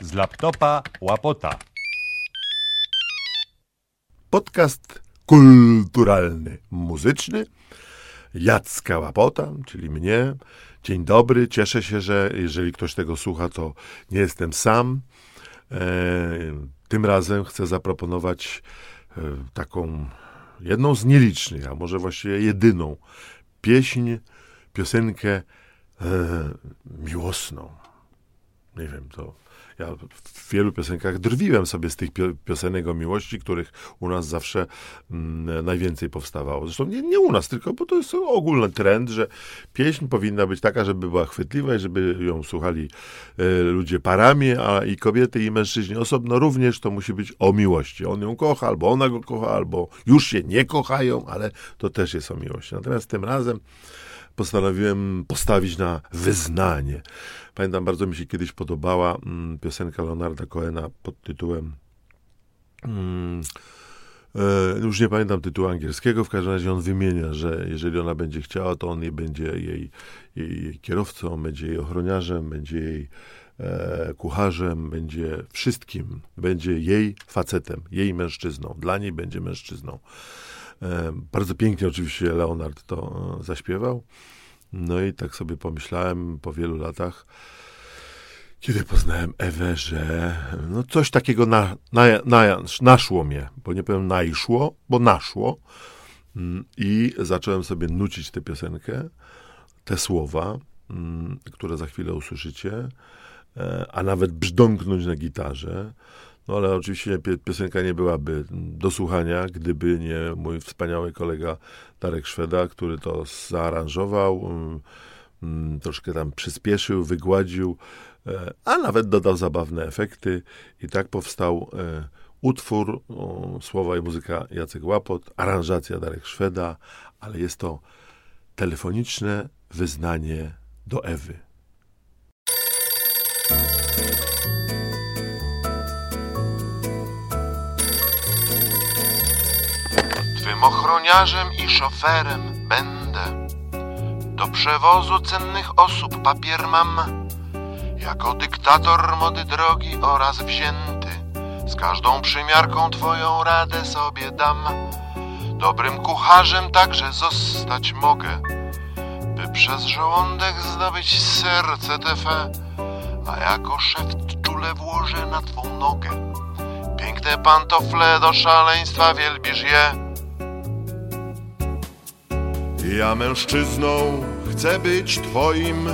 z laptopa łapota. Podcast kulturalny, muzyczny. Jacka Łapota, czyli mnie. Dzień dobry. Cieszę się, że jeżeli ktoś tego słucha, to nie jestem sam. E, tym razem chcę zaproponować e, taką jedną z nielicznych, a może właściwie jedyną pieśń, piosenkę e, miłosną. Nie wiem, to ja w wielu piosenkach drwiłem sobie z tych piosenek o miłości, których u nas zawsze mm, najwięcej powstawało. Zresztą nie, nie u nas, tylko bo to jest ogólny trend, że pieśń powinna być taka, żeby była chwytliwa i żeby ją słuchali y, ludzie parami, a i kobiety, i mężczyźni osobno również to musi być o miłości. On ją kocha, albo ona go kocha, albo już się nie kochają, ale to też jest o miłości. Natomiast tym razem postanowiłem postawić na wyznanie. Pamiętam, bardzo mi się kiedyś podobała mm, piosenka Leonarda Cohena pod tytułem mm, e, już nie pamiętam tytułu angielskiego, w każdym razie on wymienia, że jeżeli ona będzie chciała, to on nie będzie jej, jej, jej kierowcą, będzie jej ochroniarzem, będzie jej e, kucharzem, będzie wszystkim, będzie jej facetem, jej mężczyzną, dla niej będzie mężczyzną. E, bardzo pięknie oczywiście Leonard to e, zaśpiewał. No i tak sobie pomyślałem po wielu latach, kiedy poznałem Ewę, że no coś takiego na, na, na, naszło mnie, bo nie powiem najszło, bo naszło. Mm, I zacząłem sobie nucić tę piosenkę, te słowa, mm, które za chwilę usłyszycie, e, a nawet brzdąknąć na gitarze. No ale oczywiście piosenka nie byłaby do słuchania, gdyby nie mój wspaniały kolega Darek Szweda, który to zaaranżował, mm, mm, troszkę tam przyspieszył, wygładził, e, a nawet dodał zabawne efekty i tak powstał e, utwór, słowa i muzyka Jacek Łapot, aranżacja Darek Szweda, ale jest to telefoniczne wyznanie do Ewy. Ochroniarzem i szoferem będę. Do przewozu cennych osób papier mam, jako dyktator mody drogi oraz wzięty. Z każdą przymiarką twoją radę sobie dam. Dobrym kucharzem także zostać mogę, by przez żołądek zdobyć serce Twe, a jako szef czule włożę na twą nogę. Piękne pantofle do szaleństwa wielbisz je, ja mężczyzną chcę być twoim,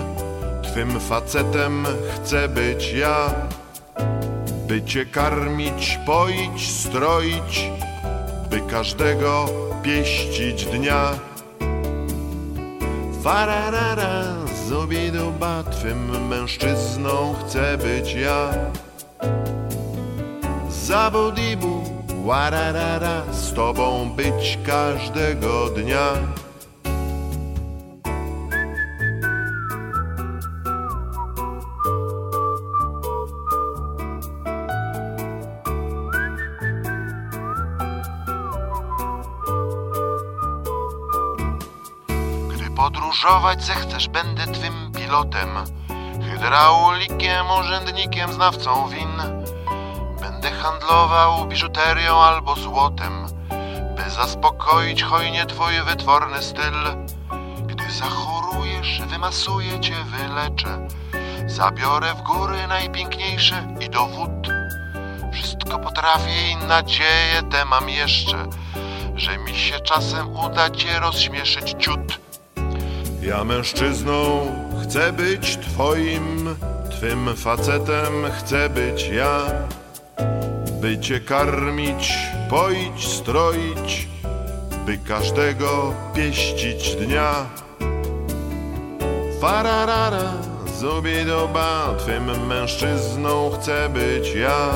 twym facetem chcę być ja. By cię karmić, poić, stroić, by każdego pieścić dnia. Fararara, zubiduba, twym mężczyzną chcę być ja. Zabudibu, wararara, z tobą być każdego dnia. Podróżować zechcesz, będę twym pilotem, hydraulikiem, urzędnikiem, znawcą win. Będę handlował biżuterią albo złotem, by zaspokoić hojnie twój wytworny styl. Gdy zachorujesz, wymasuję cię, wyleczę. Zabiorę w góry najpiękniejsze i do wód. Wszystko potrafię i nadzieję tę mam jeszcze, że mi się czasem uda cię rozśmieszyć ciut. Ja mężczyzną chcę być twoim, twym facetem chcę być ja. By cię karmić, poić, stroić, by każdego pieścić dnia. Fararara, zubidoba, twym mężczyzną chcę być ja.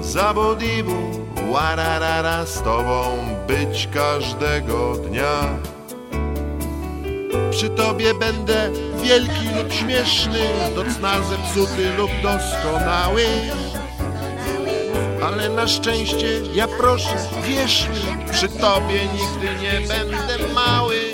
Zabodibu, wararara, z tobą być każdego dnia. Przy tobie będę wielki lub śmieszny, do cna zepsuty lub doskonały. Ale na szczęście, ja proszę, wierz mi, przy tobie nigdy nie będę mały.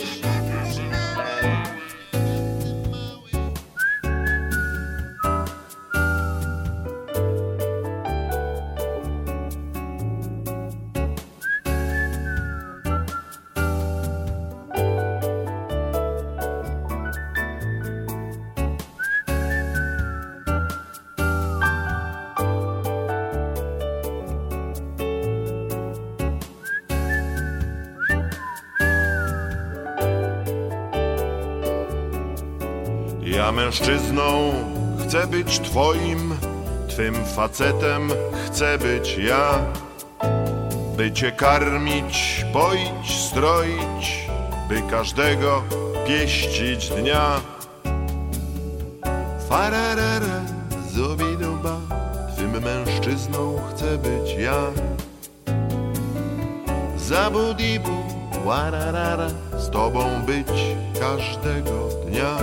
Ja mężczyzną chcę być twoim, twym facetem chcę być ja. By cię karmić, poić, stroić, by każdego pieścić dnia. Fararara, zubiduba, twym mężczyzną chcę być ja. Zabudibu, wararara, z tobą być każdego dnia.